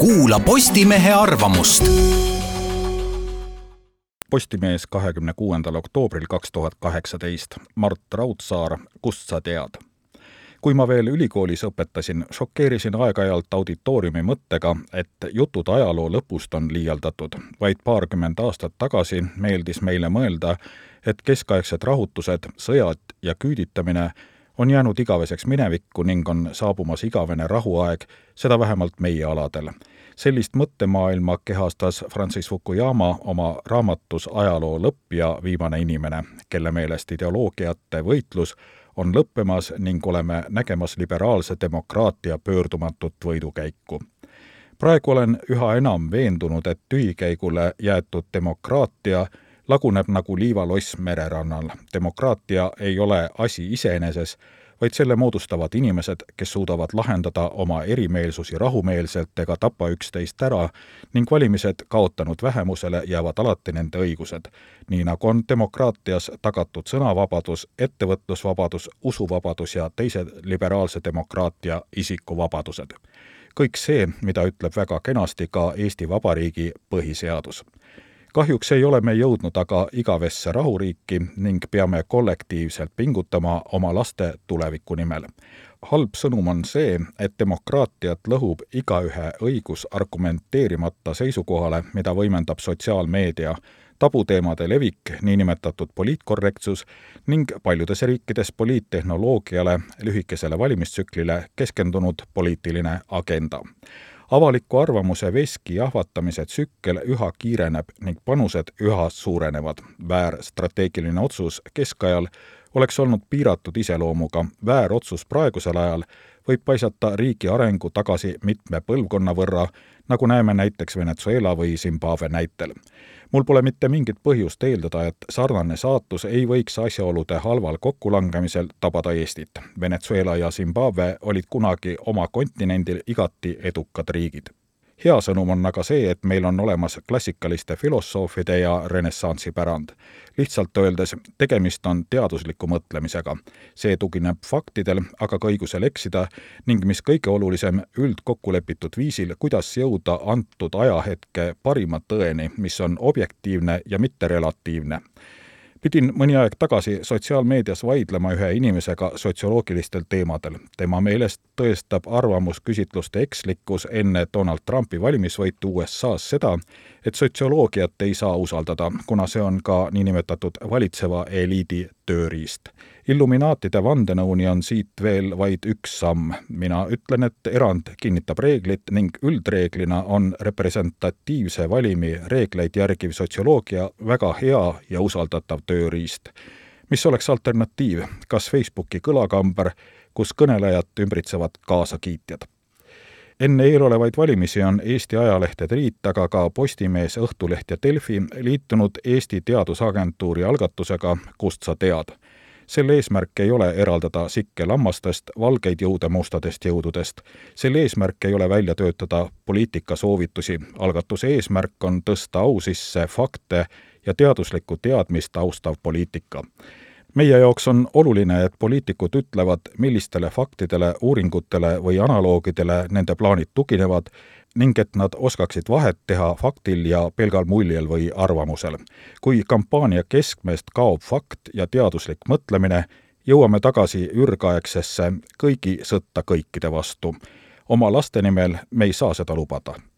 kuula Postimehe arvamust. Postimees kahekümne kuuendal oktoobril kaks tuhat kaheksateist. Mart Raudsaar, kust sa tead? kui ma veel ülikoolis õpetasin, šokeerisin aeg-ajalt auditooriumi mõttega, et jutud ajaloo lõpust on liialdatud. vaid paarkümmend aastat tagasi meeldis meile mõelda, et keskaegsed rahutused, sõjad ja küüditamine on jäänud igaveseks minevikku ning on saabumas igavene rahuaeg, seda vähemalt meie aladel. Sellist mõttemaailma kehastas Francis Fukuyama oma raamatus Ajaloo lõpp ja viimane inimene, kelle meelest ideoloogiate võitlus on lõppemas ning oleme nägemas liberaalse demokraatia pöördumatut võidukäiku. praegu olen üha enam veendunud, et tühikäigule jäetud demokraatia laguneb nagu liivaloss mererannal. demokraatia ei ole asi iseeneses, vaid selle moodustavad inimesed, kes suudavad lahendada oma erimeelsusi rahumeelselt ega tapa üksteist ära ning valimised kaotanud vähemusele jäävad alati nende õigused. nii nagu on demokraatias tagatud sõnavabadus, ettevõtlusvabadus, usuvabadus ja teised liberaalse demokraatia isikuvabadused. kõik see, mida ütleb väga kenasti ka Eesti Vabariigi põhiseadus kahjuks ei ole me jõudnud aga igavesse rahuriiki ning peame kollektiivselt pingutama oma laste tuleviku nimel. halb sõnum on see, et demokraatiat lõhub igaühe õigus argumenteerimata seisukohale, mida võimendab sotsiaalmeedia, tabuteemade levik, niinimetatud poliitkorrektsus ning paljudes riikides poliittehnoloogiale, lühikesele valimistsüklile keskendunud poliitiline agenda avaliku arvamuse veski jahvatamise tsükkel üha kiireneb ning panused üha suurenevad. väär strateegiline otsus keskajal oleks olnud piiratud iseloomuga, väär otsus praegusel ajal võib paisata riigi arengu tagasi mitme põlvkonna võrra, nagu näeme näiteks Venezuela või Zimbabwe näitel. mul pole mitte mingit põhjust eeldada, et sarnane saatus ei võiks asjaolude halval kokkulangemisel tabada Eestit. Venezuela ja Zimbabwe olid kunagi oma kontinendil igati edukad riigid hea sõnum on aga see, et meil on olemas klassikaliste filosoofide ja renessansi pärand. lihtsalt öeldes, tegemist on teadusliku mõtlemisega. see tugineb faktidel, aga ka õigusel eksida ning mis kõige olulisem, üldkokkulepitud viisil, kuidas jõuda antud ajahetke parima tõeni, mis on objektiivne ja mitte relatiivne pidin mõni aeg tagasi sotsiaalmeedias vaidlema ühe inimesega sotsioloogilistel teemadel. tema meelest tõestab arvamusküsitluste ekslikkus enne Donald Trumpi valimisvõitu USA-s seda, et sotsioloogiat ei saa usaldada, kuna see on ka niinimetatud valitseva eliidi tööriist. Illuminaatide vandenõuni on siit veel vaid üks samm. mina ütlen, et erand kinnitab reeglit ning üldreeglina on representatiivse valimi reegleid järgiv sotsioloogia väga hea ja usaldatav tööriist. mis oleks alternatiiv, kas Facebooki kõlakamber, kus kõnelejat ümbritsevad kaasakiitjad? enne eelolevaid valimisi on Eesti ajalehtede liit, aga ka Postimees, Õhtuleht ja Delfi liitunud Eesti Teadusagentuuri algatusega Kust sa tead selle eesmärk ei ole eraldada sikke lammastest, valgeid jõude mustadest jõududest. selle eesmärk ei ole välja töötada poliitikasoovitusi, algatuse eesmärk on tõsta au sisse fakte ja teaduslikku teadmist austav poliitika meie jaoks on oluline, et poliitikud ütlevad, millistele faktidele, uuringutele või analoogidele nende plaanid tuginevad ning et nad oskaksid vahet teha faktil ja pelgal muljel või arvamusel. kui kampaania keskmest kaob fakt ja teaduslik mõtlemine, jõuame tagasi ürgaegsesse kõigi sõtta kõikide vastu. oma laste nimel me ei saa seda lubada